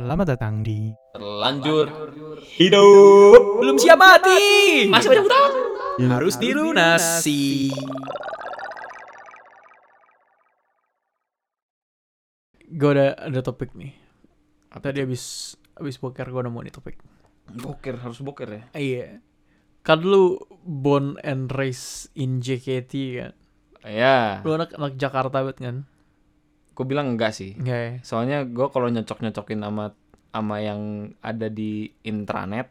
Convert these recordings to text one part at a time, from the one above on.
Selamat datang di Terlanjur hidup Belum siap mati. masih banyak utang. Harus dilunasi. Gue ada ada topik nih. Tadi habis habis poker gue nemu nih topik. Boker harus boker ya. Iya. Kan lu born and raised in JKT kan. Ya, Lu anak anak Jakarta banget kan? Gue bilang enggak sih. Enggak ya? Soalnya gue kalau nyocok nyocokin sama sama yang ada di intranet,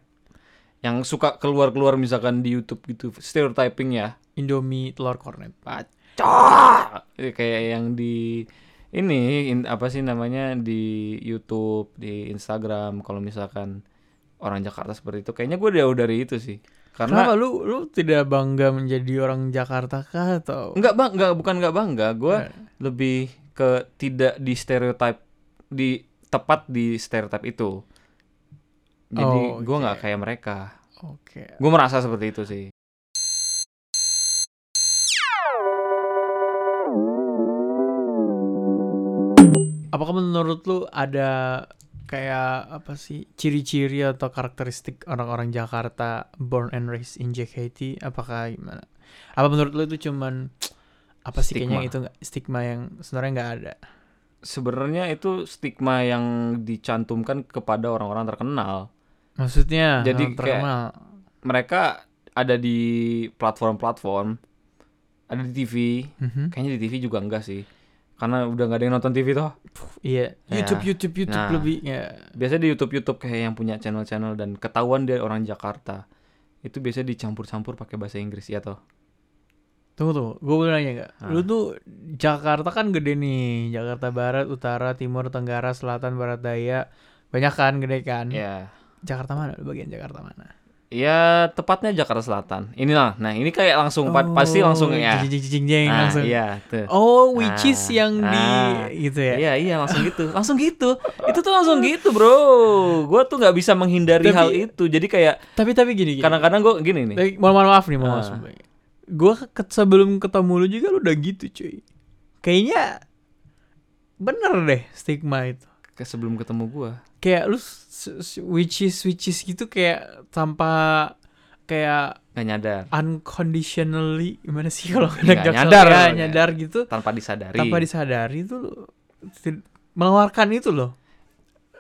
yang suka keluar keluar misalkan di YouTube gitu, stereotyping ya. Indomie telur kornet. Cah! Eh, Kayak yang di ini in- apa sih namanya di YouTube, di Instagram. Kalau misalkan orang Jakarta seperti itu, kayaknya gue jauh dari itu sih. Karena Kenapa lu lu tidak bangga menjadi orang Jakarta kah atau Enggak bang, enggak bukan enggak bangga. Gue Eh. lebih ke tidak di stereotype di tepat di stereotip itu. Jadi Oh, gue oke. nggak kayak mereka. Oke. Gue merasa seperti itu sih. Apakah menurut lu ada kayak apa sih ciri-ciri atau karakteristik orang-orang Jakarta born and raised in JKT? Apakah gimana? Apa menurut lu itu cuman apa sih kayaknya itu stigma yang sebenarnya nggak ada? Sebenarnya itu stigma yang dicantumkan kepada orang-orang terkenal. Maksudnya Jadi orang terkenal. Mereka ada di platform-platform, ada di TV. Mhm. Kayaknya di TV juga enggak sih. Karena udah nggak ada yang nonton TV toh. Iya, Ya. YouTube YouTube YouTube Nah. lebih ya. biasanya di YouTube YouTube kayak yang punya channel-channel dan ketahuan dia orang Jakarta itu biasanya dicampur-campur pakai bahasa Inggris ya toh Tunggu tunggu, gue boleh nanya nggak? Ah. Lu tuh Jakarta kan gede nih, Jakarta Barat, Utara, Timur, Tenggara, Selatan, Barat Daya, banyak kan gede kan? ya Jakarta mana? Bagian Jakarta mana? ya tepatnya Jakarta Selatan inilah nah ini kayak langsung pa- pasti langsung ya Jing, jing, jing, nah, langsung. iya tuh Oh, which is Ah, yang di ah. gitu ya? Iya iya langsung gitu langsung gitu itu tuh langsung gitu bro gue tuh nggak bisa menghindari Tapi- hal itu jadi kayak Tapi tapi gini gini. kadang-kadang gue gini nih Tapi, mohon, maaf nih, mohon maaf. Ah. Gua ke- sebelum ketemu lu juga lu udah gitu, cuy. Kayaknya bener deh stigma itu. ke sebelum ketemu gue Kayak lu which is which is gitu kayak tanpa kayak nggak nyadar unconditionally gimana sih kalau Nggak Jaksel nyadar. ya, nyadar gitu tanpa disadari tanpa disadari itu mengeluarkan itu loh.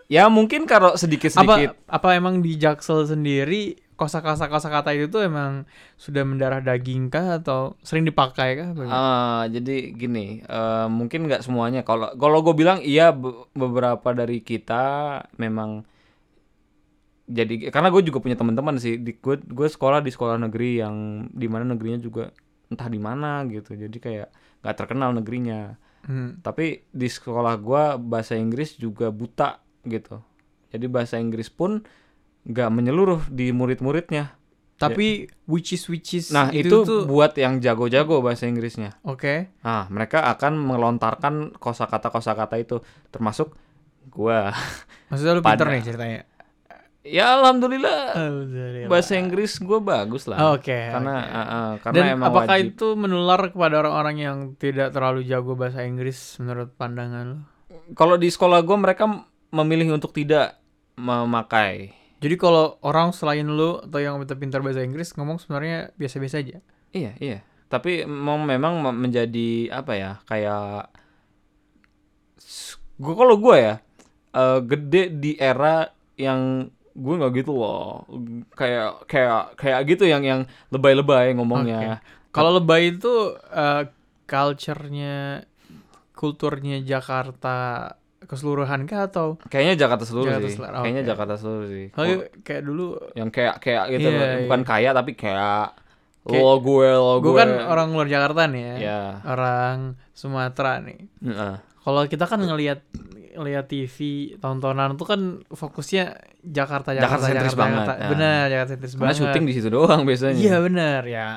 ya mungkin kalau sedikit-sedikit Apa apa emang di Jaksel sendiri kosa-kosa kata itu tuh emang sudah mendarah daging kah atau sering dipakai kah? Bagaimana? Ah, jadi gini, eh, mungkin nggak semuanya. Kalau kalau gue bilang iya be- beberapa dari kita memang jadi karena gue juga punya teman-teman sih. Di gue gue sekolah di sekolah negeri yang di mana negerinya juga entah di mana gitu. Jadi kayak nggak terkenal negerinya. Hmm. Tapi di sekolah gue bahasa Inggris juga buta gitu. Jadi bahasa Inggris pun nggak menyeluruh di murid-muridnya. Tapi which is which is Nah itu, tuh buat yang jago-jago bahasa Inggrisnya. oke. Nah, mereka akan melontarkan kosakata-kosakata itu termasuk gua. Maksudnya lu pinter nih ceritanya. ya alhamdulillah Alhamdulillah. bahasa Inggris gua bagus lah. Oke. karena oke. ah, ah, karena Dan emang apakah wajib. itu menular kepada orang-orang yang tidak terlalu jago bahasa Inggris menurut pandangan lu? Kalau di sekolah gua mereka memilih untuk tidak memakai. Jadi kalau orang selain lu atau yang pintar bahasa Inggris ngomong sebenarnya biasa-biasa aja. Iya, iya. Tapi mem- memang mem- menjadi apa ya? Kayak gua kalau gua ya eh, gede di era yang gue nggak gitu loh kayak kayak kayak gitu yang yang lebay-lebay ngomongnya Kalau lebay itu eh, culture-nya kulturnya Jakarta keseluruhan kah atau Kayaknya Jakarta seluruh Jakarta sih. seluruh, Kayaknya oke. Jakarta seluruh sih. Oh, Oh, kayak dulu yang kayak kayak gitu Iya, loh. bukan iya. kaya tapi kayak Kayak- lo gue lo gue gue. kan orang luar Jakarta nih ya. Ya. Orang Sumatera nih. Heeh. Kalau kita kan ngelihat ngelihat TV tontonan tuh kan fokusnya Jakarta Jakarta Jakarta sentris banget, ya. Benar, Jakarta sentris Karena banget. syuting di situ doang biasanya. Iya benar ya.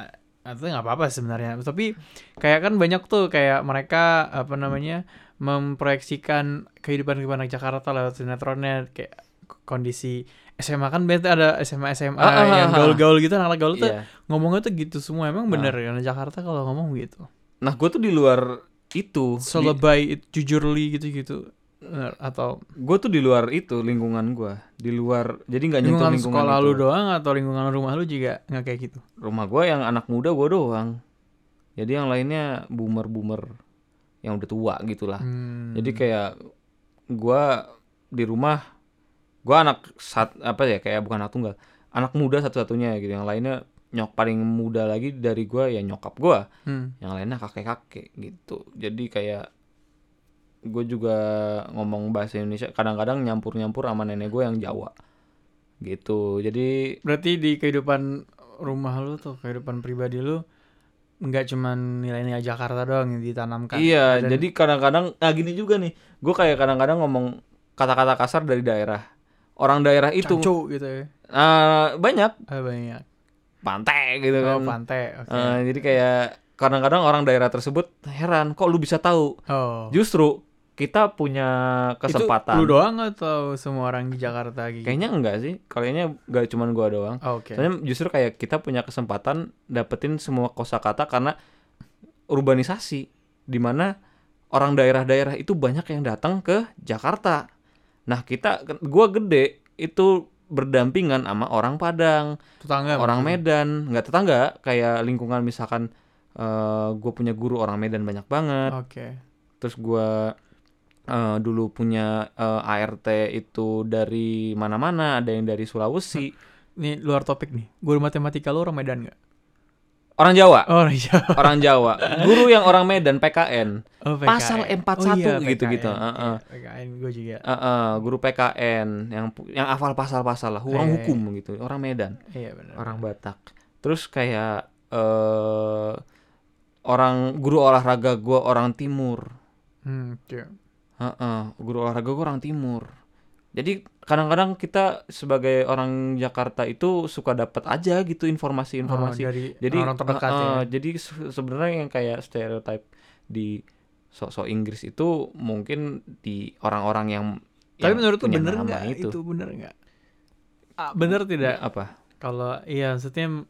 Itu nggak apa-apa sebenarnya. Tapi kayak kan banyak tuh kayak mereka apa namanya memproyeksikan kehidupan kehidupan anak Jakarta lewat sinetronnya kayak kondisi SMA kan biasanya ada SMA SMA Ah, ah, yang ah, ah. gaul-gaul gitu anak gaul tuh Iya. ngomongnya tuh gitu semua emang Ah. bener ya anak Jakarta kalau ngomong gitu Nah, gue tuh di luar itu. so Di- jujurly gitu-gitu Bener, atau gue tuh di luar itu lingkungan gue di luar jadi nggak nyentuh lingkungan lingkungan sekolah itu. lu doang atau lingkungan rumah lu juga nggak kayak gitu rumah gue yang anak muda gue doang jadi yang lainnya boomer boomer yang udah tua gitulah. Hmm. jadi kayak gue di rumah gue anak sat apa ya kayak bukan anak tunggal anak muda satu-satunya gitu. Yang lainnya nyok paling muda lagi dari gue ya nyokap gue Hmm. yang lainnya kakek-kakek gitu. Jadi kayak gue juga ngomong bahasa Indonesia kadang-kadang nyampur-nyampur sama nenek gue yang Jawa gitu. Jadi berarti di kehidupan rumah lu tuh kehidupan pribadi lu nggak cuman nilai-nilai Jakarta doang yang ditanamkan. Iya Ada- jadi kadang-kadang nah gini juga nih. Gue kayak kadang-kadang ngomong kata-kata kasar dari daerah. Orang daerah itu. Cancu gitu ya? Ah, banyak. Ah, banyak. Pantai gitu oh kan. pantai oke. Eh, jadi kayak kadang-kadang orang daerah tersebut heran kok lu bisa tahu? Oh. Justru kita punya kesempatan. itu lu doang atau semua orang di Jakarta gitu kayaknya enggak sih. Kayaknya enggak cuman gua doang. Oh, oke. Soalnya justru kayak kita punya kesempatan dapetin semua kosakata karena urbanisasi di mana orang daerah-daerah itu banyak yang datang ke Jakarta. Nah, kita gua gede itu berdampingan sama orang Padang, tetangga orang maksudnya. Medan, nggak tetangga, kayak lingkungan misalkan eh gue punya guru orang Medan banyak banget. oke. Terus gua eh, dulu punya eh, ART itu dari mana-mana, ada yang dari Sulawesi. ini luar topik nih guru matematika lu orang Medan nggak Orang Jawa. oh iya orang Jawa. Guru yang orang Medan PKN. oh, PKN. Pasal 41 oh, iya, gitu-gitu, PKN. heeh. Iya, PKN gue juga Eh, eh, guru PKN yang yang hafal pasal-pasal lah, orang Iya, hukum gitu, orang Medan, iya benar orang Batak. Terus kayak eh orang guru olahraga gua orang timur. hmm, oke. Heeh, guru olahraga gua orang timur. Jadi kadang-kadang kita sebagai orang Jakarta itu suka dapat aja gitu informasi-informasi. Oh, dari jadi orang terdekat eh, ya. jadi se- sebenarnya yang kayak stereotype di sok-sok Inggris itu mungkin di orang-orang yang tapi yang menurut tuh punya bener nama nggak? itu, itu bener nggak? Ah, bener tidak? Apa? Kalau iya maksudnya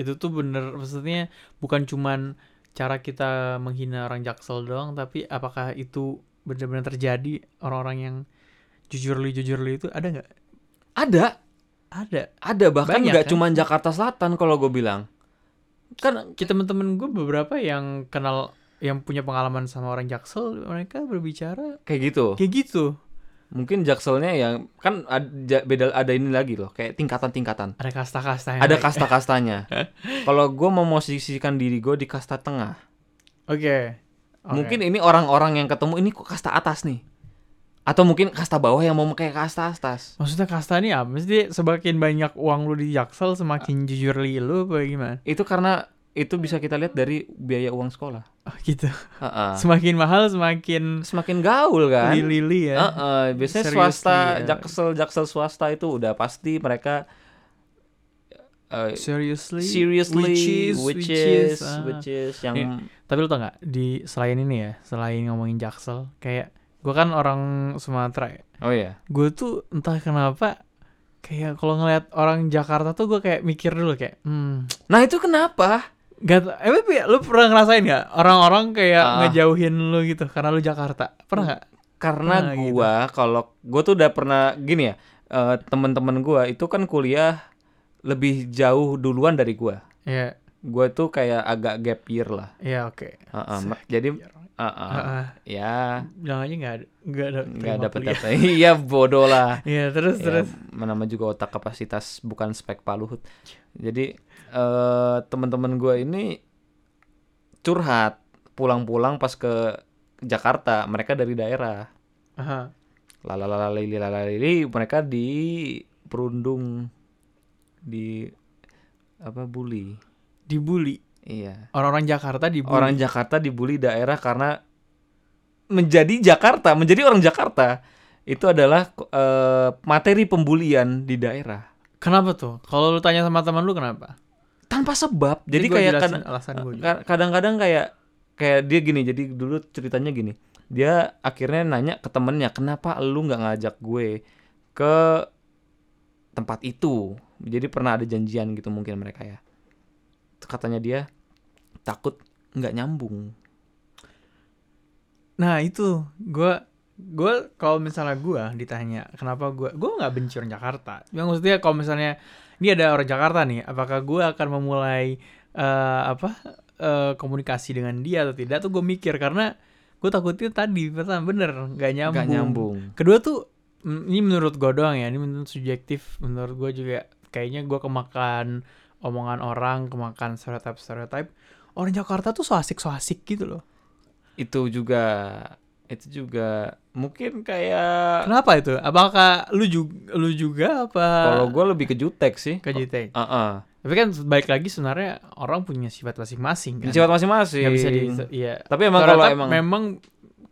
itu tuh bener maksudnya bukan cuman cara kita menghina orang Jaksel doang tapi apakah itu benar-benar terjadi orang-orang yang jujur li jujur li itu ada nggak? ada Ada. ada bahkan nggak kan? cuma Jakarta Selatan kalau gue bilang kan Kita temen-temen gue beberapa yang kenal yang punya pengalaman sama orang Jaksel mereka berbicara kayak gitu kayak gitu. mungkin Jakselnya yang kan ada beda ada ini lagi loh kayak tingkatan-tingkatan Ada kasta-kasta ada kasta-kastanya kalau gue memosisikan diri gue di kasta tengah Oke. Oke. Mungkin ini orang-orang yang ketemu ini kok kasta atas nih. Atau mungkin kasta bawah yang mau kayak kasta atas. maksudnya kasta ini apa? Mesti semakin banyak uang lu di Jaksel semakin jujur li lu apa gimana? Itu karena itu bisa kita lihat dari biaya uang sekolah. Oh gitu. Heeh. Semakin mahal semakin Semakin gaul kan. lili ya. Heeh, biasanya Seriously, swasta, ya. jaksel, jaksel swasta itu udah pasti mereka eh, Seriously, seriously, which is, which is, ah. which is yang Iya. Tapi lu tau nggak di selain ini ya, selain ngomongin Jaksel, kayak gue kan orang Sumatera ya. oh ya, Gue tuh entah kenapa kayak kalau ngeliat orang Jakarta tuh gue kayak mikir dulu kayak, hmm, nah itu kenapa? gak tau, eh lu pernah ngerasain nggak orang-orang kayak Ah. ngejauhin lu gitu karena lu Jakarta? Pernah nggak? Karena Nah, gitu. gua kalau gua tuh udah pernah gini ya, eh, teman-teman gua itu kan kuliah lebih jauh duluan dari gua. Ya, Gua tuh kayak agak gap year lah. ya oke. Heeh, ma- jadi heeh, Heeh. ya bilang aja nggak ada, nggak ada, nggak dapet. Iya bodoh lah. Iya terus ya, terus. nama juga otak kapasitas bukan spek paluhut. Jadi eh teman-teman gua ini curhat pulang-pulang pas ke Jakarta, mereka dari daerah. Aha. Lalalalili lalalili mereka di perundung di apa bully. Dibully. Iya. Orang-orang Jakarta dibully. Orang Jakarta dibully daerah karena menjadi Jakarta, menjadi orang Jakarta itu adalah eh, materi pembulian di daerah Kenapa tuh? Kalau lu tanya sama teman lu kenapa? tanpa sebab. Jadi gua kayak jelasin kadang- alasan gue juga. ka- kadang-kadang kayak kayak dia gini. Jadi dulu ceritanya gini. Dia akhirnya nanya ke temennya, kenapa lu nggak ngajak gue ke tempat itu? Jadi pernah ada janjian gitu mungkin mereka ya. Katanya dia takut nggak nyambung. Nah itu gue gue kalau misalnya gue ditanya kenapa gue gue nggak benci orang Jakarta yang maksudnya kalau misalnya ini ada orang Jakarta nih apakah gue akan memulai eh, apa eh, komunikasi dengan dia atau tidak tuh gue mikir karena gue takutnya tadi pertama bener nggak nyambung. Nyambung. kedua tuh ini menurut gue doang ya ini menurut subjektif menurut gue juga kayaknya gue kemakan omongan orang kemakan stereotype stereotype orang Jakarta tuh so asik so asik gitu loh Itu juga itu juga mungkin kayak Kenapa itu? Apakah lu juga lu juga apa kalau gue lebih ke jutek sih. ke JT? Heeh. Tapi kan balik lagi sebenarnya orang punya sifat masing-masing kan. Sifat masing-masing. Bisa di iya. Tapi emang kalau emang memang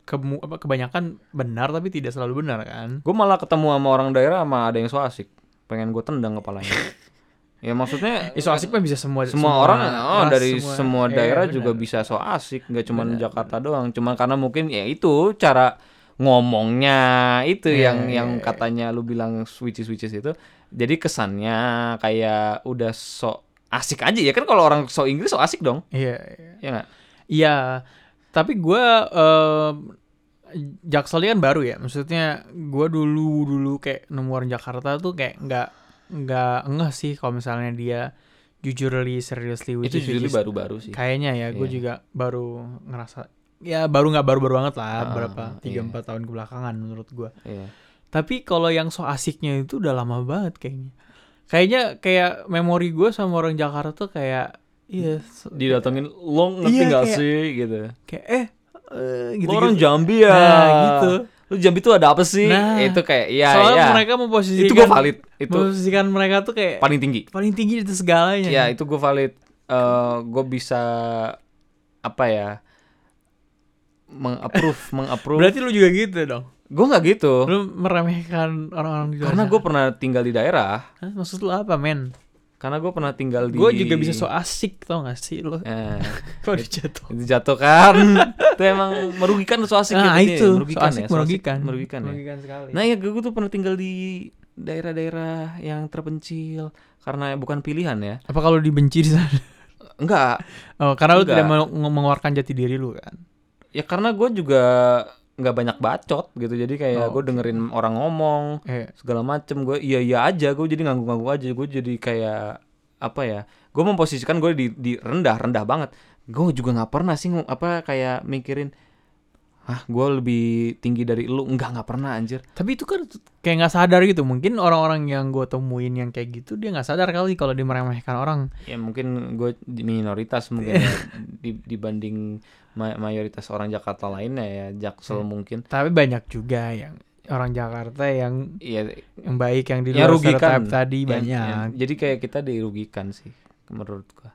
kemu- apa, kebanyakan benar tapi tidak selalu benar kan. gue malah ketemu sama orang daerah sama ada yang so asik. Pengen gue tendang kepalanya. ya maksudnya Isu asik kan bisa semua semua, orang oh, ras, dari semua, iya, daerah benar. juga bisa so asik nggak cuma Jakarta doang cuma karena mungkin ya itu cara ngomongnya itu Iya, yang iya, yang iya. katanya lu bilang switches switches itu jadi kesannya kayak udah so asik aja ya kan kalau orang so Inggris so asik dong Iya, iya. ya nggak Iya. Tapi gua em, Jaksel ini kan baru ya. Maksudnya gua dulu dulu kayak nemu orang Jakarta tuh kayak nggak nggak ngeh sih kalau misalnya dia jujurly seriously which itu is- jujur which is- baru-baru sih Kayaknya ya, gue Iya. juga baru ngerasa ya baru nggak baru-baru banget lah Ah, berapa tiga iya. empat tahun kebelakangan menurut gue. Iya. Tapi kalau yang so asiknya itu udah lama banget kayaknya. Kayaknya kayak memori gue sama orang Jakarta tuh kayak iya so- didatengin lo ngerti Iya, nggak kayak- sih gitu kayak eh eh, gitu, lo orang Jambi ya Nah, gitu. lu Jambi tuh ada apa sih Nah, itu kayak ya Soalnya ya mereka memposisikan itu gue valid itu memposisikan mereka tuh kayak paling tinggi paling tinggi itu segalanya. Ya itu gue valid. Eh gue bisa apa ya? Mengapprove, mengapprove. Berarti lu juga gitu dong. Gue nggak gitu. Lu meremehkan orang-orang di Karena gue pernah tinggal di daerah. Hah, maksud lu apa, men? Karena gue pernah tinggal di. Gue juga bisa so asik tau gak sih lo? Eh, Kok dijatuh? itu jatuh kan? itu emang merugikan so asik Nah gitu, itu, merugikan so asik ya, so asik, merugikan. merugikan ya. Merugikan sekali. Nah ya gue tuh pernah tinggal di daerah-daerah yang terpencil karena bukan pilihan ya. Apa kalau dibenci di sana? Enggak, Oh, karena lu Enggak. tidak meng- mengeluarkan jati diri lu kan? ya karena gue juga nggak banyak bacot gitu. Jadi Oh, kayak gue oke. dengerin orang ngomong, Eh, segala macem gue iya iya aja gue jadi ngangguk-ngangguk aja gue jadi kayak apa ya gue memposisikan gue di, di rendah rendah banget gue juga nggak pernah sih apa kayak mikirin ah gue lebih tinggi dari lu enggak nggak pernah anjir tapi itu kan kayak nggak sadar gitu. Mungkin orang-orang yang gue temuin yang kayak gitu dia nggak sadar kali kalau dia meremehkan orang. ya mungkin gue minoritas mungkin ya, di- dibanding ma- mayoritas orang Jakarta lainnya ya Jaksel Hmm. mungkin Tapi banyak juga yang orang Jakarta yang iya yang baik yang di Ya, luar rugikan. stereotype tadi banyak. yang- jadi kayak kita dirugikan sih menurut gua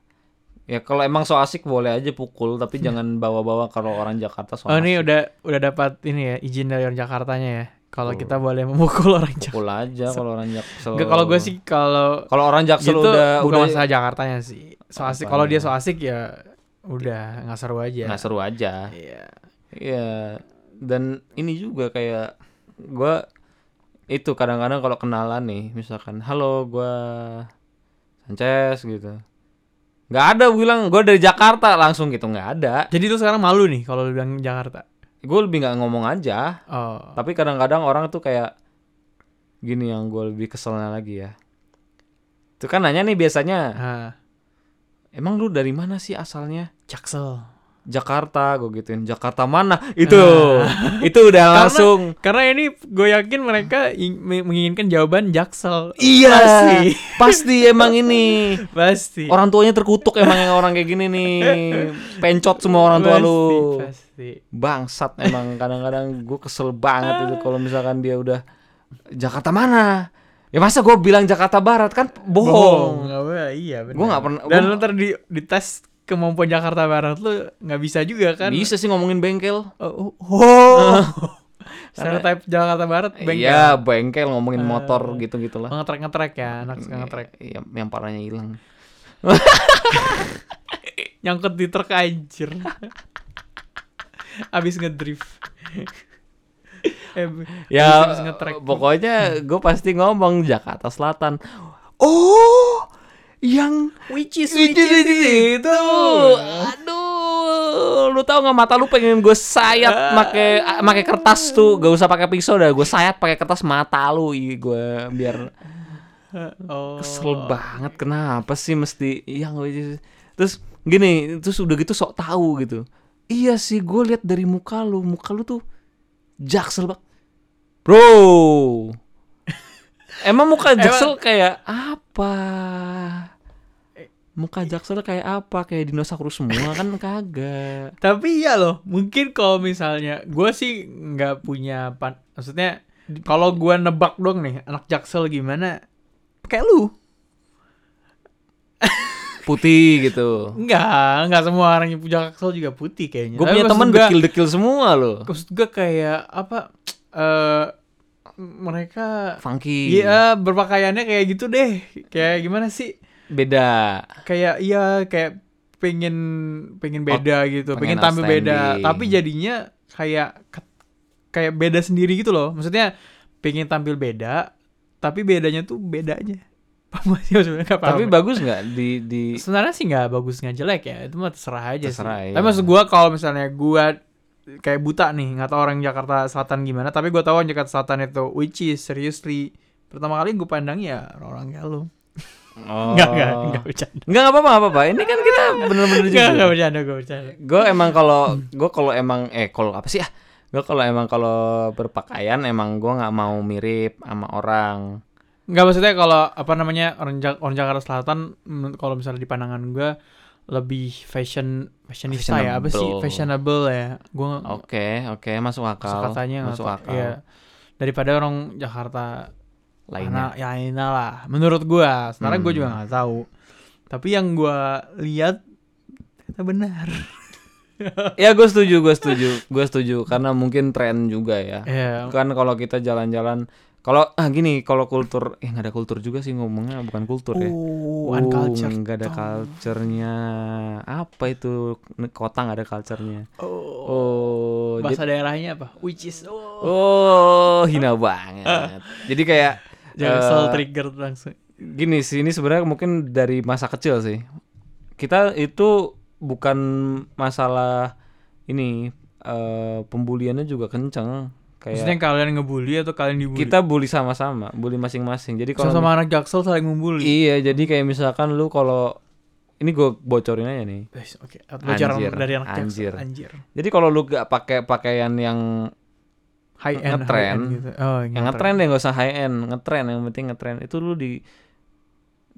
ya kalau emang so asik boleh aja pukul tapi jangan bawa-bawa kalau orang Jakarta so. Oh ini asik. udah udah dapat ini ya izin dari orang Jakartanya ya. Kalau kita boleh memukul orang Jakarta. pukul aja kalau orang Jaksel Enggak kalau gue sih kalau kalau orang Jaksel gitu udah bukan udah masalah Jakartanya sih. So asik kalau dia so asik ya udah nggak seru aja. nggak seru aja Iya. Iya dan ini juga kayak gua itu kadang-kadang kalau kenalan nih misalkan halo gua Sanchez gitu nggak ada bilang gue dari Jakarta langsung gitu nggak ada Jadi lu sekarang malu nih kalau lu bilang Jakarta. gue lebih nggak ngomong aja Oh. Tapi kadang-kadang orang tuh kayak gini yang gue lebih keselnya lagi ya. Itu kan nanya nih biasanya, Ah, emang lu dari mana sih asalnya? Jaksel. Jakarta, gue gituin. Jakarta mana? Itu, Ah. itu udah langsung. Karena ini gue yakin mereka ing- me- menginginkan jawaban Jaksel. Iya, Pasti. pasti emang ini. Pasti. Orang tuanya terkutuk emang yang orang kayak gini nih. Pencot semua orang tua Pasti, lu. Pasti. Bangsat emang kadang-kadang gue kesel banget itu kalau misalkan dia udah Jakarta mana? Ya masa gue bilang Jakarta Barat kan bohong. Nggak boleh, iya benar. Gua nggak pernah- Dan gua- ntar di, di tes kemampuan Jakarta Barat lu nggak bisa juga kan? Bisa sih ngomongin bengkel. Oh. oh, oh. Stereotype Jakarta Barat bengkel. Iya, bengkel ngomongin Eh. motor gitu-gitu lah. Ngetrek-ngetrek ya, anak suka ngetrek. Iya, yang parahnya hilang. Nyangkut di truk anjir. Abis ngedrift. eh, Ya, abis ngetrek. pokoknya gue pasti ngomong Jakarta Selatan. Oh, yang which is which is itu. Aduh, Aduh, lu tahu nggak mata lu pengen gue sayat make make kertas tuh, gak usah pakai pisau dah, gue sayat pakai kertas mata lu, gue biar Oh. kesel banget. Kenapa sih mesti yang terus gini, terus udah gitu sok tahu gitu. Iya sih, gue lihat dari muka lu, muka lu tuh jaksel banget, bro. Emang muka jaksel kayak apa? Muka jaksel kayak apa? Kayak dinosaurus semua kan kagak. Tapi iya loh, mungkin kalau misalnya gue sih nggak punya pan, maksudnya kalau gue nebak dong nih anak jaksel gimana, kayak lu. Putih gitu. Enggak, enggak semua orang yang punya jaksel juga putih kayaknya. Gue punya temen dekil-dekil semua loh. Maksud gue kayak apa? eh mereka Funky. Iya berpakaiannya kayak gitu deh. Kayak gimana sih? Beda. Kayak iya kayak pengen pengen beda gitu, pengen, pengen tampil beda. Tapi jadinya kayak kayak beda sendiri gitu loh. Maksudnya pengen tampil beda, tapi bedanya tuh bedanya. Tapi bagus nggak di di sebenarnya sih nggak bagus nggak jelek ya. Itu mah terserah aja Terserah, sih. iya. Tapi maksud gua kalau misalnya gua kayak buta nih, nggak tahu orang Jakarta Selatan gimana, tapi gua tahu orang Jakarta Selatan itu which is seriously pertama kali gue pandang ya orang kayak lu. Oh. Enggak, enggak, enggak bercanda. Enggak apa-apa, nggak apa-apa. Ini kan kita bener-bener Enggak, enggak jujur. bercanda, gue bercanda. Gue emang kalau gue kalau emang eh kalau apa sih ah? Gue kalau emang kalau berpakaian emang gue nggak mau mirip sama orang. Enggak maksudnya kalau apa namanya orang orang Jakarta Selatan kalau misalnya di pandangan gue lebih fashion fashionista ya apa sih Fashionable. fashionable ya gue Oke, oke, masuk akal. katanya masuk akal. Iya. daripada orang Jakarta Lainnya. Ya ini lah menurut gua sebenarnya gua Hmm. juga nggak tahu tapi yang gua lihat ternyata benar Ya gue setuju, gue setuju, gue setuju karena mungkin tren juga ya. ya Kan kalau kita jalan-jalan, kalau ah gini, kalau kultur, eh nggak ada kultur juga sih ngomongnya bukan kultur ya. oh uncultured nggak ada culture-nya. Apa itu kota nggak ada culture-nya? oh, Oh, jadi, bahasa daerahnya apa which is oh oh hina banget. jadi kayak jangan eh, trigger langsung gini sih, ini sebenarnya mungkin dari masa kecil sih. Kita itu bukan masalah ini eh pembuliannya juga kenceng. Maksudnya Kayak kalian ngebully atau kalian dibully kita bully sama-sama, bully masing-masing. Jadi kalau sama anak jaksel saling membully Iya, jadi kayak misalkan lu kalau ini gue bocorin aja nih. Guys, oke bocoran Anjir, dari anak jaksel anjir. anjir Jadi kalau lu gak pakai pakaian yang high end Ngetren. high end gitu. oh yang ngetren deh nggak usah high end, ngetren yang penting ngetren itu lu di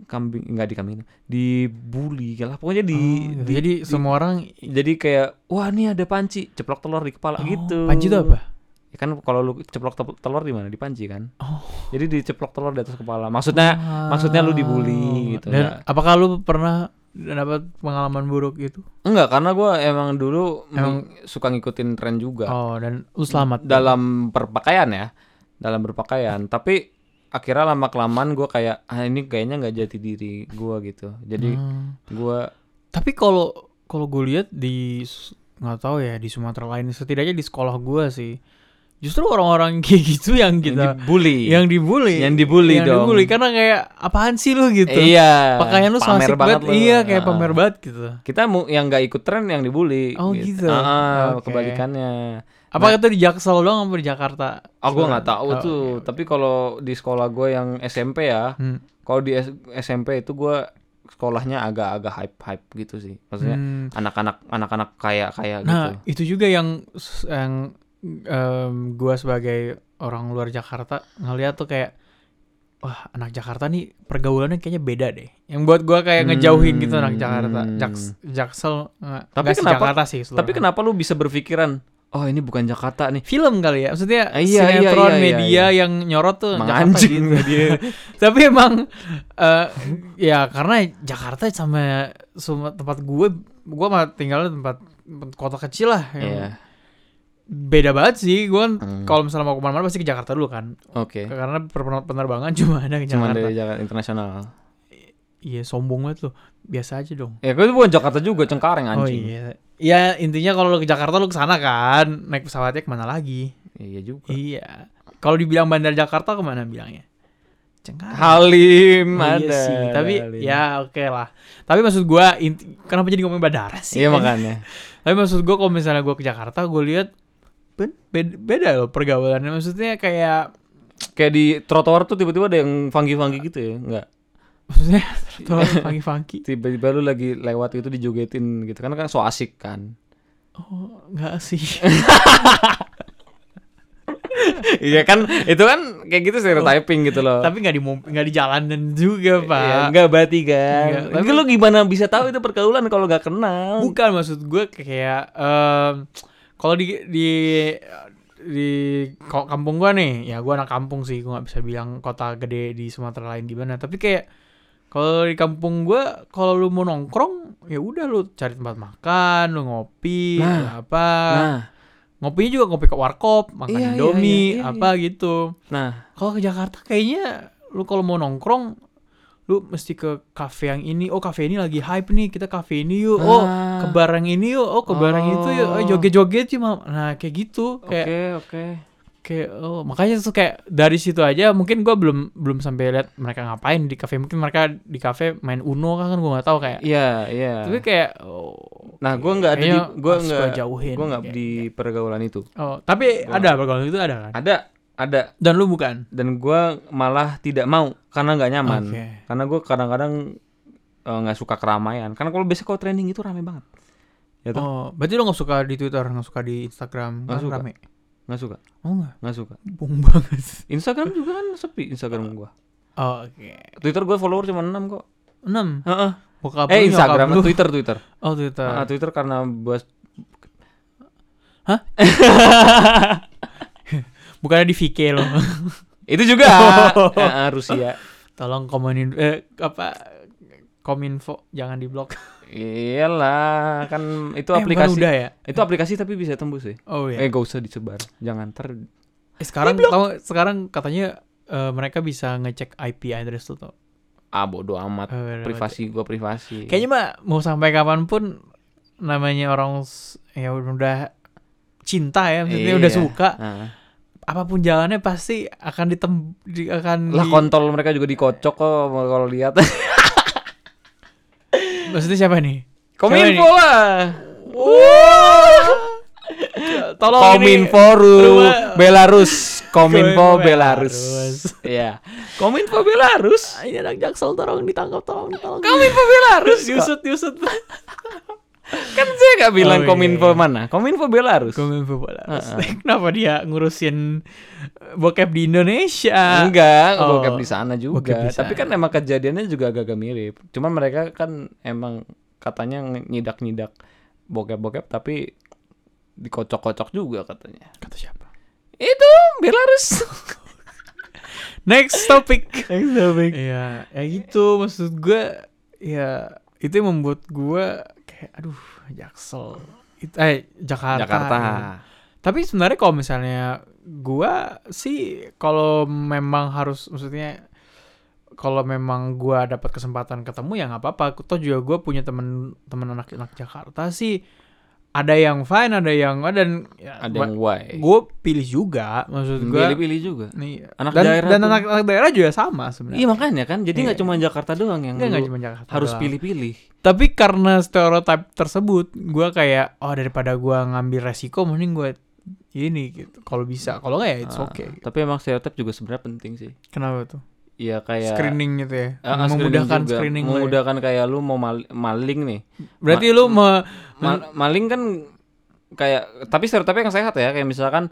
kambing nggak di kambing dibully lah pokoknya di, Oh, gitu. di- jadi di- semua orang jadi kayak wah nih ada panci ceplok telur di kepala Oh, gitu panci itu apa ya kan kalau lu ceplok te- telur di mana di panci kan Oh. jadi diceplok telur di atas kepala maksudnya maksudnya lu dibully gitu, Dan nggak? apakah lu pernah dapat pengalaman buruk gitu? enggak karena gua emang dulu Emang- suka ngikutin tren juga Oh, dan lu selamat. dalam berpakaian ya dalam berpakaian tapi akhirnya lama kelamaan gue kayak ah ini kayaknya nggak jati diri gue gitu jadi Hmm. gue Tapi kalau kalau gue lihat di nggak tahu ya di Sumatera lain setidaknya di sekolah gue sih justru orang-orang kayak gitu yang kita dibully. yang dibully. Yang dibully yang dong. dibully. Karena kayak apaan sih lu gitu? Iya. Pakaian lu pamer banget banget lu. iya kayak Ah. pamer banget gitu. Kita mu yang nggak ikut tren yang dibully Oh, gitu. Ah, Oke. kebalikannya. Apa itu di Jaksel doang apa di Jakarta? Oh gue nggak tahu Oh, tuh. oke, tapi kalau di sekolah gue yang SMP ya Hmm. kalau di S- SMP itu gue sekolahnya agak-agak hype hype gitu sih. Maksudnya Hmm. anak-anak anak-anak kaya kaya gitu. Nah, itu juga yang yang em, gua sebagai orang luar Jakarta ngeliat tuh kayak wah, anak Jakarta nih pergaulannya kayaknya beda deh. Yang buat gua kayak ngejauhin gitu anak Jakarta. Hmm. Jaks, Jaksel nggak Tapi kenapa- Jakarta sih. Tapi seluruhan. kenapa lu bisa berpikiran, oh ini bukan Jakarta nih. film kali ya? Maksudnya Ah, iya, iya, sinetron iya, iya, media iya. yang nyorot tuh Emang Jakarta gitu. Tapi emang eh, ya karena Jakarta sama semua tempat gue, gue mah tinggal di tempat kota kecil lah. Iya. Beda banget sih gue kan Hmm. kalau misalnya mau ke mana-mana pasti ke Jakarta dulu kan Oke. karena per- penerbangan cuma ada ke Cuma Jakarta dari Jakarta internasional. iya sombong banget loh biasa aja dong Ya, gue itu bukan Jakarta juga, Cengkareng oh anjing. iya ya intinya kalau lu ke Jakarta lu ke sana kan naik pesawatnya ke mana lagi Iya juga. iya kalau dibilang bandar Jakarta ke mana bilangnya Cengkareng Halim Oh, ada. iya sih ada tapi Halim. ya oke lah tapi maksud inti, kenapa jadi ngomongin bandara sih Iya makanya. Tapi maksud gue kalau misalnya gue ke Jakarta, gue lihat beda, beda loh pergaulannya. Maksudnya kayak Kayak di trotoar tuh tiba-tiba ada yang funky-funky gitu ya, enggak? maksudnya tuh funky-funky. Tiba-tiba lu lagi lewat itu dijogetin gitu kan kan so asik kan. Oh, enggak sih. Iya kan, itu kan kayak gitu stereotyping gitu loh. Tapi nggak di nggak di jalanan juga, Pak. Iya, enggak berarti kan. Enggak, Tapi lu gimana bisa tahu itu pergaulan kalau gak kenal? Bukan maksud gue kayak em, kalau di di di kampung gua nih, ya gua anak kampung sih, gua nggak bisa bilang kota gede di Sumatera lain gimana. Tapi kayak kalau di kampung gua, kalau lu mau nongkrong, ya udah lu cari tempat makan, lu ngopi, Nah, apa. Nah, Ngopinya juga ngopi ke warkop, makan Iya, iya, Indomie, iya, iya, apa gitu. nah, Kalau ke Jakarta kayaknya lu kalau mau nongkrong lu mesti ke kafe yang ini. Oh, kafe ini lagi hype nih. Kita kafe ini yuk. Oh, Ah. ke bar yang ini yuk. Oh, ke bar yang itu yuk. Oh, Oh. joget-joget sih, Mam. Nah, kayak gitu. oke, Kayak oke. kayak oh, makanya tuh kayak dari situ aja mungkin gua belum belum sampai lihat mereka ngapain di kafe. Mungkin mereka di kafe main Uno kan gua nggak tahu kayak. Iya, iya. Tapi kayak oh, Nah, gua nggak ada di gua nggak gua jauhin. gua nggak Kayak- di pergaulan itu. Oh, tapi Gua- ada pergaulan itu ada kan? Ada, ada Dan lu bukan. dan gua malah tidak mau karena nggak nyaman. Oke. Karena gua kadang-kadang eh, nggak suka keramaian. Karena kalau biasa kalau trending itu rame banget. Ya tuh, Oh, berarti lu nggak suka di Twitter, nggak suka di Instagram, Nggak kan suka. rame. nggak suka, Oh enggak, nggak suka. bung banget. Instagram juga kan sepi Instagram gua. Oh, Oke. Twitter gua follower cuma 6 kok. 6. Heeh. Bokap Eh Instagram, lu. Twitter, Twitter. Oh, Twitter. Ah, Twitter karena buat Bukannya di VK lo. itu juga Oh. Eh, eh, Rusia. Tolong komenin eh apa kominfo jangan diblok. Iyalah, kan itu Eh, aplikasi. udah ya? Itu aplikasi tapi bisa tembus sih. Oh Eh iya. gak usah disebar. Jangan ter Eh, sekarang tahu sekarang katanya eh, mereka bisa ngecek IP address tuh. tau. ah bodo amat. Eh, Privasi gua privasi. Kayaknya mah mau sampai kapan pun namanya orang ya udah cinta ya, maksudnya udah Iya. suka, Ah. Apa pun jalannya pasti akan ditem di, akan Lah di- kontol mereka juga dikocok kok kalau lihat. maksudnya siapa nih? Kominfo Siapa lah. Tolong ini Kominfo Ru Belarus. Kominfo Belarus. Iya. Kominfo Belarus. Ini anak jaksel tolong ditangkap tolong tolong Kominfo Belarus. kok. diusut diusut Kan saya nggak bilang Oh, Kominfo iya. mana. Kominfo Belarus. Kominfo Belarus Heeh. kenapa dia ngurusin bokep di Indonesia Enggak, Oh, bokep di sana juga. di Tapi sana. kan emang kejadiannya juga agak-agak mirip. Cuman mereka kan emang katanya nyidak-nyidak bokep-bokep tapi dikocok-kocok juga katanya. kata siapa Itu Belarus. next topic Next topic. Iya, ya gitu maksud gue ya itu yang membuat gue kayak aduh Jaksel It- eh Jakarta. Jakarta. ya. Tapi sebenarnya kalau misalnya gue sih kalau memang harus maksudnya kalau memang gue dapat kesempatan ketemu ya nggak apa-apa. Toh juga gue punya temen temen anak-anak Jakarta sih ada yang fine, ada yang dan ya, Ada yang why. gue pilih juga maksud gue. Pilih-pilih juga. Nih, Anak dan, daerah dan pun- anak-anak daerah juga sama Iya sebenarnya. makanya kan. Jadi nggak Iya. cuma Jakarta doang yang enggak lu cuma Jakarta. harus pilih-pilih. Tapi karena stereotip tersebut, gua kayak oh daripada gua ngambil resiko mending gua ini gitu. Kalau bisa, kalau enggak ya it's Ah, okay. Tapi emang stereotip juga sebenarnya penting sih. Kenapa tuh? Iya kayak Screening gitu ya. Ah, memudahkan juga. screening, ya. memudahkan kayak lu mau mal- maling nih. Berarti Ma- lu me, Ma- maling kan kayak tapi stereotipnya yang sehat ya kayak misalkan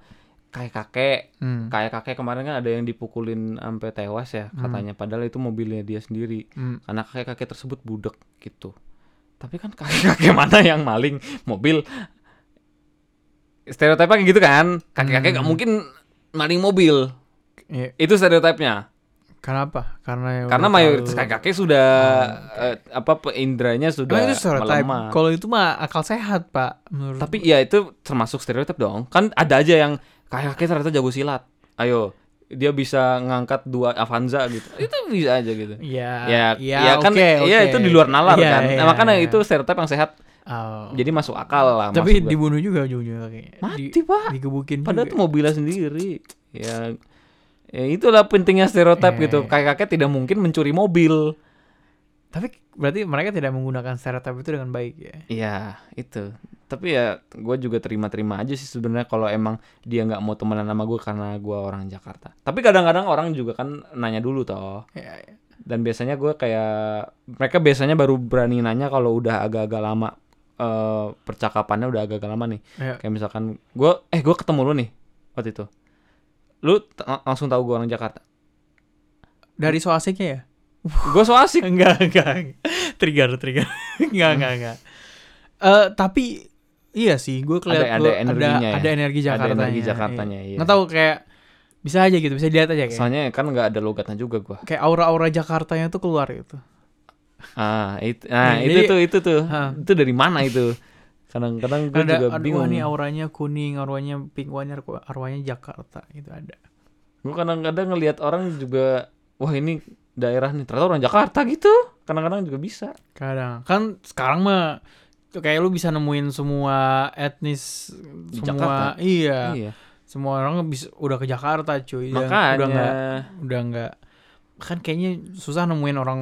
kayak kakek Hmm, kayak kakek kemarin kan ada yang dipukulin sampai tewas ya Hmm. katanya padahal itu mobilnya dia sendiri hmm. karena kakek kakek tersebut budek gitu tapi kan kakek kakek mana yang maling mobil stereotipnya kayak gitu kan kakek kakek Hmm. mungkin maling mobil Iya. itu stereotipnya Kenapa? Karena ya karena mayoritas kakek kakek sudah Oh, eh, apa indranya sudah Emang itu melemah Kalau itu mah akal sehat, Pak. Menurut Tapi ya itu termasuk stereotip dong. Kan ada aja yang kayak kakek ternyata jago silat. Ayo, dia bisa ngangkat dua Avanza gitu. Itu bisa aja gitu. Iya. Ya, iya, ya kan oke, ya oke. itu di luar nalar Iya, kan. iya, Nah, makanya iya. itu stereotip yang sehat. Oh. Jadi masuk akal lah Tapi dibunuh juga ujung-ujungnya. Mati, Di- Pak. Digebukin Padahal juga. itu mobilnya sendiri. Ya Ya itulah pentingnya stereotip Eh. gitu. Kayak kakek tidak mungkin mencuri mobil. Tapi berarti mereka tidak menggunakan stereotip itu dengan baik ya. Iya, itu. tapi ya gue juga terima-terima aja sih sebenarnya kalau emang dia nggak mau temenan sama gue karena gue orang Jakarta tapi kadang-kadang orang juga kan nanya dulu toh Ya, ya. dan biasanya gue kayak mereka biasanya baru berani nanya kalau udah agak-agak lama eh, percakapannya udah agak-agak lama nih Ya. kayak misalkan gue eh gue ketemu lu nih waktu itu lu langsung tahu gue orang Jakarta Dari so asiknya ya? gue so asik enggak, enggak. Trigger, trigger. enggak, enggak, enggak. Eh, tapi iya sih, gue kelihatan Ada- ada energinya ya? ada energi ada Jakarta. energi Jakartanya iya. Nggak tahu kayak bisa aja gitu, bisa dilihat aja kayak. soalnya kan nggak ada logatnya juga gue Kayak aura-aura Jakartanya tuh keluar gitu. ah itu nah Nih, itu jadi- tuh itu tuh Hah. itu dari mana itu kadang-kadang gue ada juga aduh, bingung. nih auranya kuning, auranya pink, ini auranya Jakarta gitu ada. gue kadang-kadang ngelihat orang juga wah ini daerah nih. Ternyata orang Jakarta gitu. Kadang-kadang juga bisa. Kadang. Kan sekarang mah kayak lu bisa nemuin semua etnis Di semua Jakarta? iya, iya. Semua orang bisa udah ke Jakarta cuy. Udah- makanya. udah nggak udah nggak. Kan kayaknya susah nemuin orang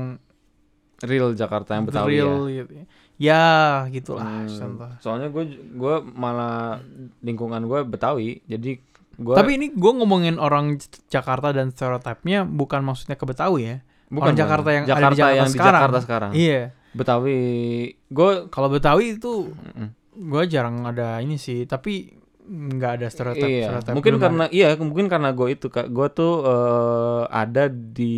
real Jakarta yang Betawi ya. gitu ya gitulah Hmm, contoh. soalnya gue gue malah lingkungan gue Betawi jadi gue tapi ini gue ngomongin orang Jakarta dan stereotipnya bukan maksudnya ke Betawi ya? Bukan orang Jakarta yang ada di Jakarta Jakarta yang di sekarang. Jakarta sekarang. Iya. Betawi gue kalau Betawi itu gue jarang ada ini sih tapi nggak ada stereotip iya. stereotip mungkin belum karena iya mungkin karena gue itu kak. Gue tuh eh, ada di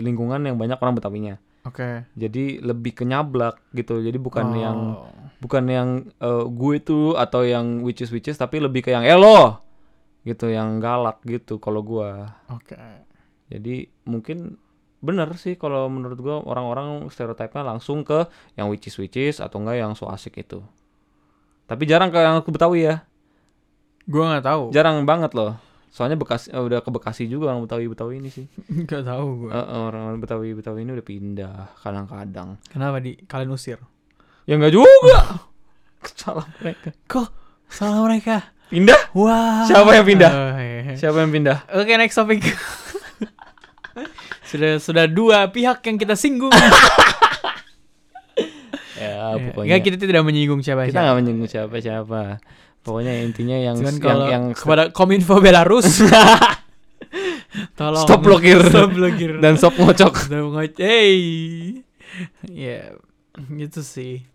lingkungan yang banyak orang Betawinya oke. Jadi lebih kenyablak gitu. Jadi bukan Oh. yang bukan yang eh, gue tuh atau yang witches witches tapi lebih ke yang elo gitu yang galak gitu kalau gue oke. Jadi mungkin bener sih kalau menurut gue orang-orang stereotipnya langsung ke yang witches witches atau enggak yang so asik itu. Tapi jarang ke yang ke Betawi ya. Gue nggak tahu. Jarang banget loh soalnya Bekasi eh, udah ke Bekasi juga orang Betawi Betawi ini sih. Nggak tahu gue Eh, eh, orang Betawi Betawi ini udah pindah kadang-kadang. Kenapa di? Kalian usir? Ya enggak juga. Salah mereka. Kok? Salah mereka? Pindah? Wah. Siapa yang pindah? Oh, iya. siapa yang pindah? Oke next topic. Sudah sudah dua pihak yang kita singgung. Ya Ya, pokoknya. Nggak, kita tidak menyinggung siapa kita nggak menyinggung siapa siapa pokoknya intinya yang Cuman yang, kalau yang kepada Kominfo Belarus tolong Stop blokir. stop blokir. Dan sop ngocok. Stop ngocok. Hey. Ya gitu sih.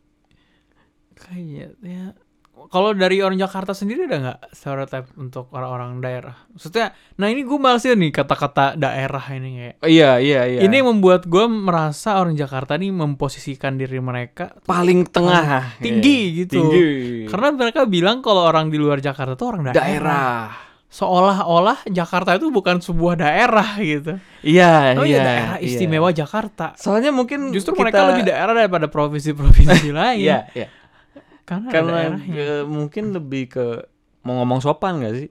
Kayaknya ya kalau dari orang Jakarta sendiri ada nggak stereotip untuk orang-orang daerah maksudnya nah ini gue males ya nih kata-kata daerah ini kayak Oh, iya iya iya ini yang membuat gue merasa orang Jakarta nih memposisikan diri mereka paling tengah tinggi Iya. gitu. tinggi karena mereka bilang kalau orang di luar Jakarta tuh orang daerah. daerah Seolah-olah Jakarta itu bukan sebuah daerah gitu. iya Oh iya iya daerah iya. istimewa Jakarta. soalnya mungkin Justru kita- mereka lebih daerah daripada provinsi-provinsi lain. iya iya Karena, karena daerahnya. eh, mungkin lebih ke mau ngomong sopan gak sih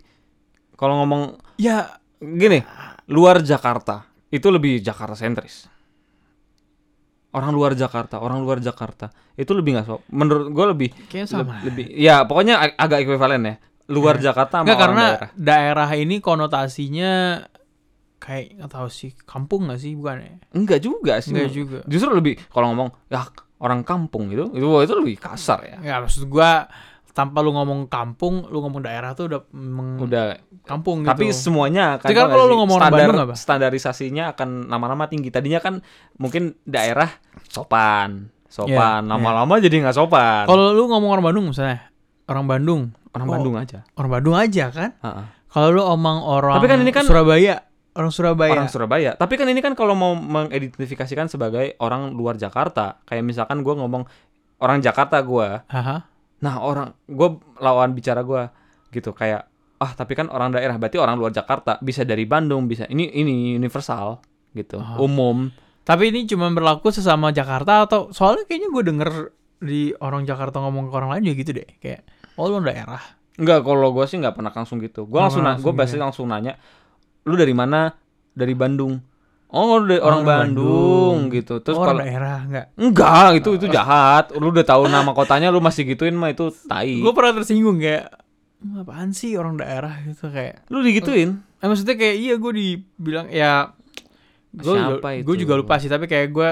kalau ngomong Ya gini luar Jakarta itu lebih Jakarta sentris orang luar Jakarta orang luar Jakarta itu lebih nggak so menurut gue lebih kayaknya sama. lebih ya pokoknya ag- agak ekuivalen ya luar Jakarta sama Enggak orang karena daerah daerah. ini konotasinya kayak nggak tahu sih kampung nggak sih bukan ya? enggak juga sih Enggak juga. justru lebih kalau ngomong ya orang kampung gitu itu itu lebih kasar ya Ya maksud gua tanpa lu ngomong kampung, lu ngomong daerah tuh udah meng- udah kampung gitu. tapi semuanya akan kan kalau nggak lu ngomong orang standar Bandung apa? standarisasinya akan lama-lama tinggi tadinya kan mungkin daerah sopan sopan Iya, lama-lama jadi nggak sopan Kalau lu ngomong orang Bandung misalnya, orang Bandung, orang oh, Bandung aja orang Bandung aja kan? Heeh. Kalau lu omong orang Tapi kan ini kan- Surabaya, orang Surabaya. orang Surabaya tapi kan ini kan kalau mau mengidentifikasikan sebagai orang luar Jakarta kayak misalkan gua ngomong orang Jakarta Haha. nah orang gua lawan bicara gua gitu kayak ah tapi kan orang daerah berarti orang luar Jakarta bisa dari Bandung bisa ini ini universal gitu Oh. umum Tapi ini cuma berlaku sesama Jakarta atau soalnya kayaknya gue denger di orang Jakarta ngomong ke orang lain juga gitu deh, kayak oh lu daerah. Enggak, kalau gue sih nggak pernah langsung gitu. Gue langsung, langsung gue pasti ya. langsung nanya, lu dari mana? Dari Bandung. Oh, lu dari Oh, orang orang Bandung, Bandung. gitu. Terus oh, orang kalau daerah enggak. enggak, itu itu jahat. Lu udah tahu nama kotanya, lu masih gituin mah itu tai. Gue pernah tersinggung kayak "Hmm, apaan sih orang daerah gitu kayak. Lu digituin. Eh, maksudnya kayak iya gue dibilang ya gue Siapa gue juga lupa sih tapi kayak gue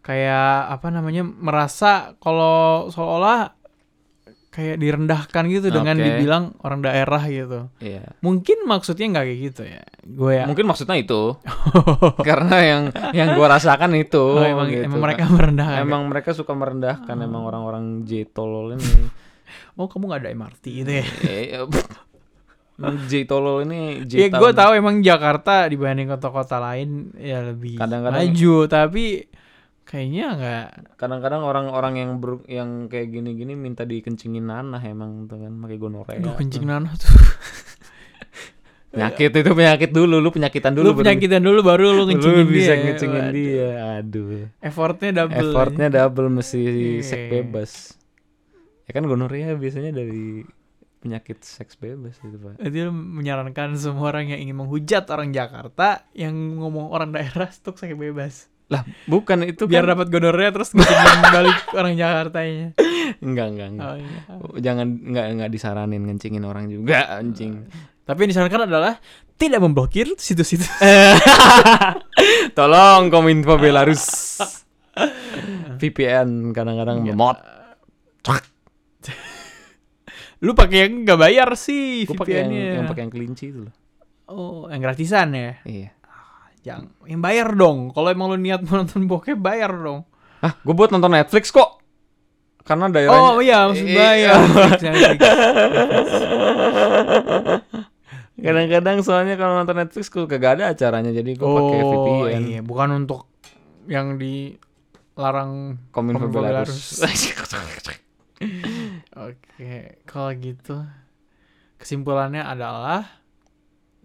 kayak apa namanya merasa kalau seolah kayak direndahkan gitu dengan Oke. dibilang orang daerah gitu. Iya. Mungkin maksudnya nggak kayak gitu ya. Gue ya. Mungkin maksudnya itu. Karena yang yang gua rasakan itu. Oh, emang, gitu. emang mereka merendahkan. Emang mereka suka merendahkan emang orang-orang J tolol ini. Oh kamu nggak ada MRT gitu ya? Eh, J tolol ini J Ya gue tahu emang Jakarta dibanding kota-kota lain ya lebih Kadang-kadang- maju tapi kayaknya nggak Kadang-kadang orang-orang yang ber- yang kayak gini-gini minta dikencingin nanah emang tuh kan pakai gonorea. Aduh kencing tuh. nanah tuh. Penyakit itu penyakit dulu, lu penyakitan dulu. lu penyakitan dulu baru lu lu ngencingin bisa dia. ngencingin Waduh. dia. Aduh. Effortnya double. Effortnya double mesti Iya. seks bebas. Ya kan gonorea biasanya dari penyakit seks bebas gitu, Pak. Jadi lu menyarankan semua orang yang ingin menghujat orang Jakarta yang ngomong orang daerah stuk sakit bebas. Lah, bukan itu Biar kan dapat gonorrea terus ngencingin balik orang Jakartanya. enggak enggak enggak. Oh, iya. Jangan enggak enggak disaranin ngencingin orang juga anjing. Tapi yang disarankan adalah tidak memblokir situs-situs. Tolong Kominfo Belarus. VPN kadang-kadang Iya. memot. Lu pakai yang nggak bayar sih pakai yang, VPN-nya. yang pakai yang kelinci itu loh. Oh, yang gratisan ya? Iya. Yang yang bayar dong. Kalau emang lu niat mau nonton bokep bayar dong. Ah, gue buat nonton Netflix kok. Karena daerahnya Oh iya, maksud Iya. bayar. Netflix, Netflix. Kadang-kadang soalnya kalau nonton Netflix gue kagak ada acaranya jadi gue pakai Oh VPN. iya, bukan untuk yang dilarang. Kominfo Kominfo Belarus. Oke, kalau gitu kesimpulannya adalah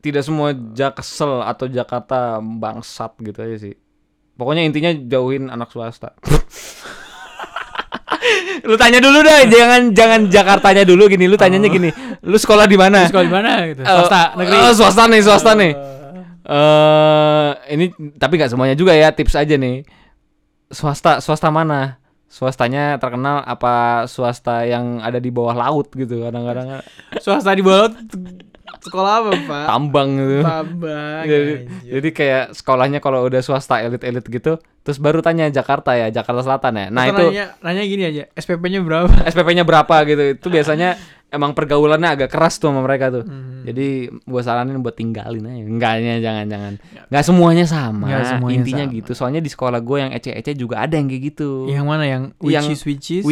Tidak semua Jaksel atau Jakarta bangsat gitu aja sih. Pokoknya intinya jauhin anak swasta. lu tanya dulu dah, jangan jangan Jakartanya dulu gini. Lu tanyanya gini. Lu sekolah di mana? Sekolah di mana gitu? Eh, Swasta, negeri. eh, swasta nih, swasta nih. Eh, Eh, ini tapi nggak semuanya juga ya, tips aja nih. Swasta, swasta mana? Swastanya terkenal apa swasta yang ada di bawah laut gitu kadang-kadang swasta di bawah laut, sekolah apa, Pak? tambang gitu. Tambang. jadi, anjir. jadi kayak sekolahnya kalau udah swasta elit-elit gitu, terus baru tanya Jakarta ya, Jakarta Selatan ya. Nah, Atau itu nanya, nanya gini aja, SPP-nya berapa? SPP-nya berapa gitu. Itu biasanya emang pergaulannya agak keras tuh sama mereka tuh. Hmm. Jadi gua saranin buat tinggalin aja. Enggaknya jangan jangan. Enggak semuanya sama. Nggak semuanya Intinya sama. gitu. Soalnya di sekolah gue yang ece-ece juga ada yang kayak gitu. Yang mana yang? Which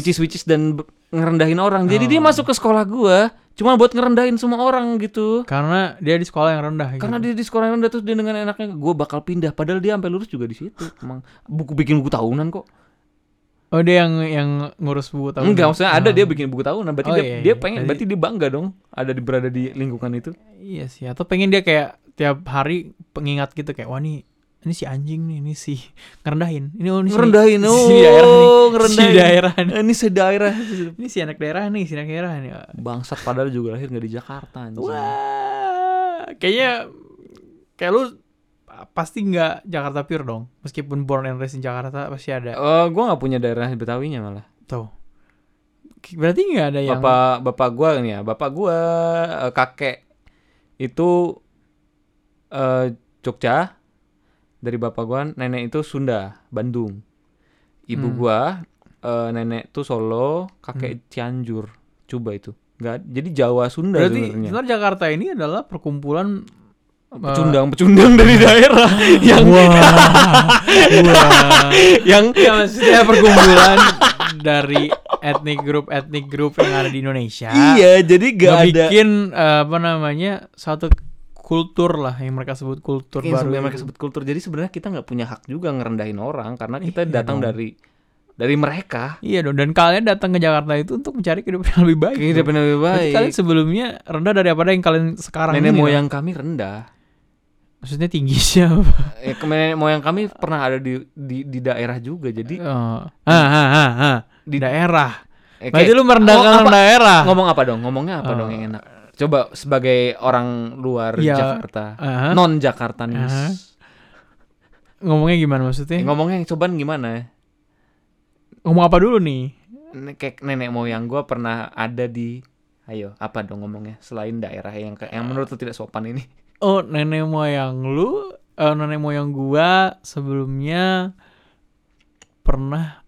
is which is dan ngerendahin orang. Jadi dia Oh. masuk ke sekolah gua cuma buat ngerendahin semua orang gitu. Karena dia di sekolah yang rendah Karena gitu. dia di sekolah yang rendah terus dia dengan enaknya gue bakal pindah padahal dia sampai lulus juga di situ. Emang buku bikin buku tahunan kok. Oh, dia yang yang ngurus buku tahunan. Enggak, maksudnya ada Oh. dia bikin buku tahunan. Berarti Oh, dia iya, dia iya. pengen Jadi- berarti dia bangga dong ada di berada di lingkungan itu. Iya sih, atau pengen dia kayak tiap hari pengingat gitu kayak wah nih ini si anjing nih, ini si ngerendahin. Ini oh ini si- Ngerendahin, si, oh, daerah nih. ngerendahin. Si daerah nih. Eh, Ini sedaerah Ini si anak daerah nih, si anak daerah nih. bangsat padahal juga lahir nggak di Jakarta anjing. Wah, kayaknya kayak lu pasti nggak Jakarta pure dong. Meskipun born and raised in Jakarta pasti ada. Eh, gua nggak punya daerah Betawinya malah. Tuh. Berarti nggak ada yang Bapak bapak gua nih ya, bapak gua eh, kakek itu eh Jogja. Dari bapak gua nenek itu Sunda, Bandung. Ibu Hmm. gua eh, nenek tuh Solo, kakek Cianjur. Coba itu. Nggak, jadi Jawa Sunda Berarti sebenarnya Jakarta ini adalah perkumpulan Pecundang, pecundang dari daerah yang wah, wah. yang ya maksudnya perkumpulan dari etnik grup etnik grup yang ada di Indonesia. iya, jadi gak ada bikin eh, apa namanya satu kultur lah yang mereka sebut kultur Kayak baru. sebenarnya mereka sebut kultur. Jadi sebenarnya kita nggak punya hak juga ngerendahin orang karena kita Iya datang dong. dari dari mereka. Iya dong. Dan kalian datang ke Jakarta itu untuk mencari kehidupan yang lebih baik. Kehidupan yang lebih Berarti baik. kalian sebelumnya rendah daripada yang kalian sekarang Nenek ini, moyang kami rendah. Maksudnya tinggi siapa? Eh, ke- nenek moyang kami pernah ada di di, di daerah juga. Jadi Oh. Ah, ah, ah, ah. Di daerah. eh, Berarti lu merendahkan Oh, daerah. ngomong apa dong? Ngomongnya apa Oh. dong yang enak? Coba sebagai orang luar Iya. Jakarta, Aha. non Jakarta nih. Aha. Ngomongnya gimana maksudnya? ngomongnya yang cobaan gimana? Ngomong apa dulu nih? Kayak nenek moyang gua pernah ada di Ayo, apa dong ngomongnya selain daerah yang yang menurut lu tidak sopan ini? Oh, nenek moyang lu, eh, nenek moyang gua sebelumnya pernah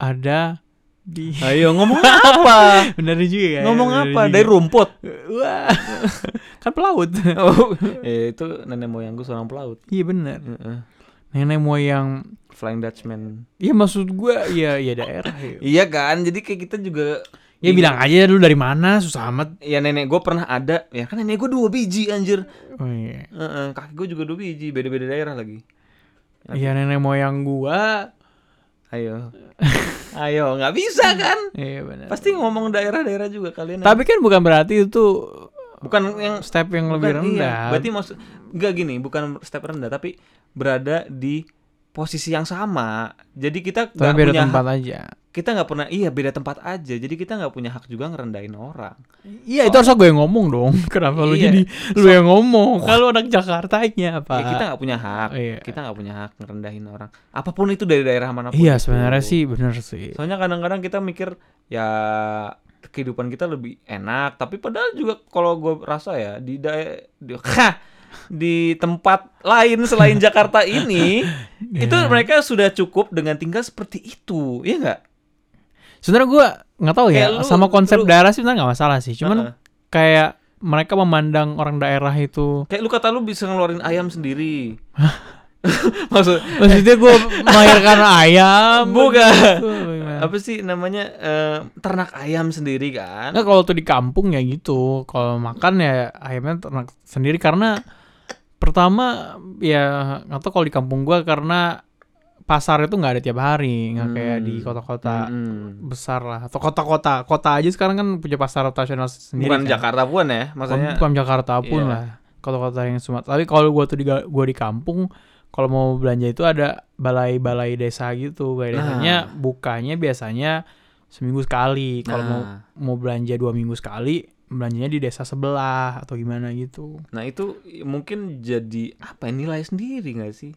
ada Di Ayo ngomong apa? bener juga ya. ngomong bener apa? juga. Dari rumput. Wah. kan pelaut. Oh, eh, itu nenek moyang gue seorang pelaut. iya bener. Heeh. Nenek moyang Flying Dutchman. Iya maksud gua ya ya daerah ya. Iya kan, jadi kayak kita juga Ya bilang aja dulu dari mana susah amat. Ya nenek gue pernah ada, ya kan nenek gue dua biji anjir. Oh iya. Heeh, kaki gue juga dua biji, beda-beda daerah lagi. Iya nenek moyang gua. Ayo, ayo, nggak bisa kan? Iya benar. Pasti ngomong daerah-daerah juga kalian. Tapi kan bukan berarti itu bukan yang step yang lebih bukan- iya, rendah. berarti maksud nggak gini, bukan step rendah, tapi berada di posisi yang sama. Jadi kita nggak beda punya tempat hak, aja. kita nggak pernah iya beda tempat aja. Jadi kita nggak punya hak juga ngerendahin orang. Iya itu harusnya gue yang ngomong dong. Kenapa lu Iya. jadi lu yang ngomong? Kalau anak Jakarta apa? Ya, kita nggak punya hak. Iya. Kita nggak punya hak ngerendahin orang. Apa pun itu dari daerah mana pun. Iya itu. sebenarnya sih bener sih. Soalnya kadang-kadang kita mikir ya kehidupan kita lebih enak, tapi padahal juga kalau gue rasa ya di daerah di, tempat lain selain Jakarta ini itu Iya. mereka sudah cukup dengan tinggal seperti itu, iya nggak? Sebenarnya gue nggak tahu ya Kayak lu- sama konsep lu- daerah sih sebenarnya nggak masalah sih. Cuman Heeh. kayak mereka memandang orang daerah itu kayak lu kata lu bisa ngeluarin ayam sendiri. Maksud maksudnya gue melahirkan ayam Bukan. gitu, apa sih namanya eh, ternak ayam sendiri kan? Nah kalau tuh di kampung ya gitu. Kalau makan ya ayamnya ternak sendiri karena pertama ya nggak tahu kalau di kampung gua karena pasar itu nggak ada tiap hari nggak kayak di Hmm. kota-kota Mm-mm. besar lah atau kota-kota kota aja sekarang kan punya pasar operasional sendiri Bukan kan. Jakarta pun ya, Bukan- maksudnya. bukan Jakarta pun Iya. lah kota-kota yang Sumatera tapi kalau gua tuh di gua di kampung kalau mau belanja itu ada balai-balai desa gitu balai Nah. desanya bukanya biasanya seminggu sekali kalau mau Nah. mau belanja dua minggu sekali belanjanya di desa sebelah atau gimana gitu Nah itu mungkin jadi apa ya, nilai sendiri gak sih?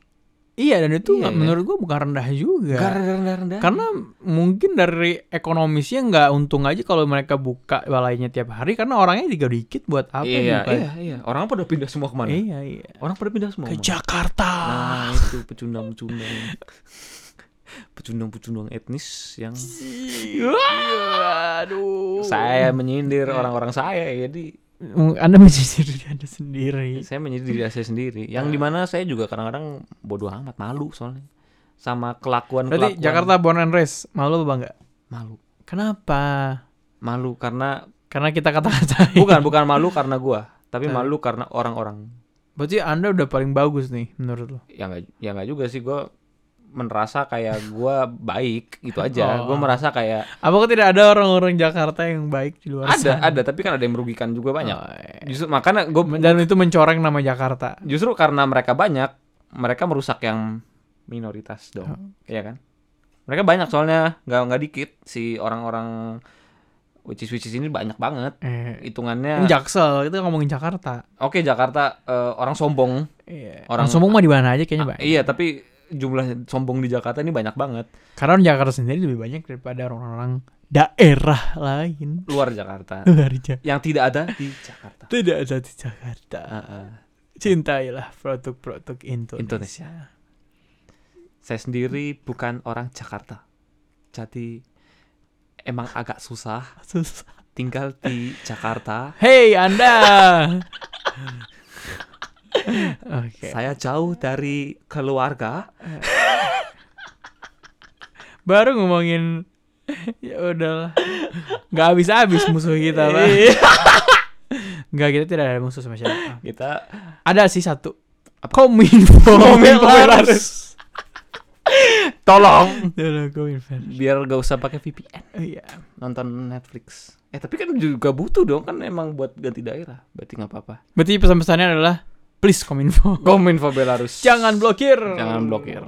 iya dan itu Iya, nggak- ya. menurut gua bukan rendah juga Gak rendah-rendah. karena mungkin dari ekonomisnya nggak untung aja kalau mereka buka balainya tiap hari karena orangnya juga dikit buat apa iya, buka iya, iya. Orang pada pindah semua ke mana? iya iya Orang pada pindah semua ke ke mana? Jakarta Nah itu pecundang-pecundang. Pecundang-pecundang etnis yang aduh saya menyindir orang-orang saya jadi anda menyisir diri anda sendiri. Saya menyindir diri saya sendiri. Yang di mana saya juga kadang-kadang bodoh amat malu soalnya. Sama kelakuan berarti Jakarta born and raised malu apa enggak? Malu. Kenapa? Malu karena karena kita kata-katain bukan bukan malu karena gua tapi Tapi- malu karena orang-orang. Berarti anda udah paling bagus nih menurut lo. Ya nggak ya nggak juga sih gue merasa kayak gua baik itu aja. Oh. gue merasa kayak apakah tidak ada orang-orang Jakarta yang baik di luar ada sana? ada tapi kan ada yang merugikan juga banyak. Oh, iya. justru makanya gue dan itu mencoreng nama Jakarta. Justru karena mereka banyak mereka merusak yang minoritas dong. Oh. Iya kan? Mereka banyak soalnya nggak nggak dikit. Si orang-orang which is which is ini banyak banget. Eh, hitungannya ini Jaksel itu ngomongin Jakarta. Oke Jakarta eh, orang sombong. Iya. Orang- Orang sombong mah di mana aja kayaknya Ah, banyak. iya tapi jumlah sombong di Jakarta ini banyak banget Karena orang Jakarta sendiri lebih banyak daripada orang-orang daerah lain. luar Jakarta Luar Ja- yang tidak ada di Jakarta Tidak ada di Jakarta. Heeh. Cintailah produk-produk Indonesia. Indonesia. saya sendiri bukan orang Jakarta jadi emang agak susah Susah. tinggal di Jakarta Hei Anda. Saya jauh dari keluarga Baru ngomongin ya udahlah. Gak habis-habis musuh kita, Pak. Iya. Enggak, kita tidak ada musuh sama siapa. kita Ada sih satu. Kominfo. Tolong Tolong Kominfo. biar gak usah pakai VPN Iya. nonton Netflix eh tapi kan juga butuh dong kan emang buat ganti daerah berarti nggak apa-apa Berarti pesan-pesannya adalah please Kominfo. Kominfo Belarus Jangan blokir. jangan blokir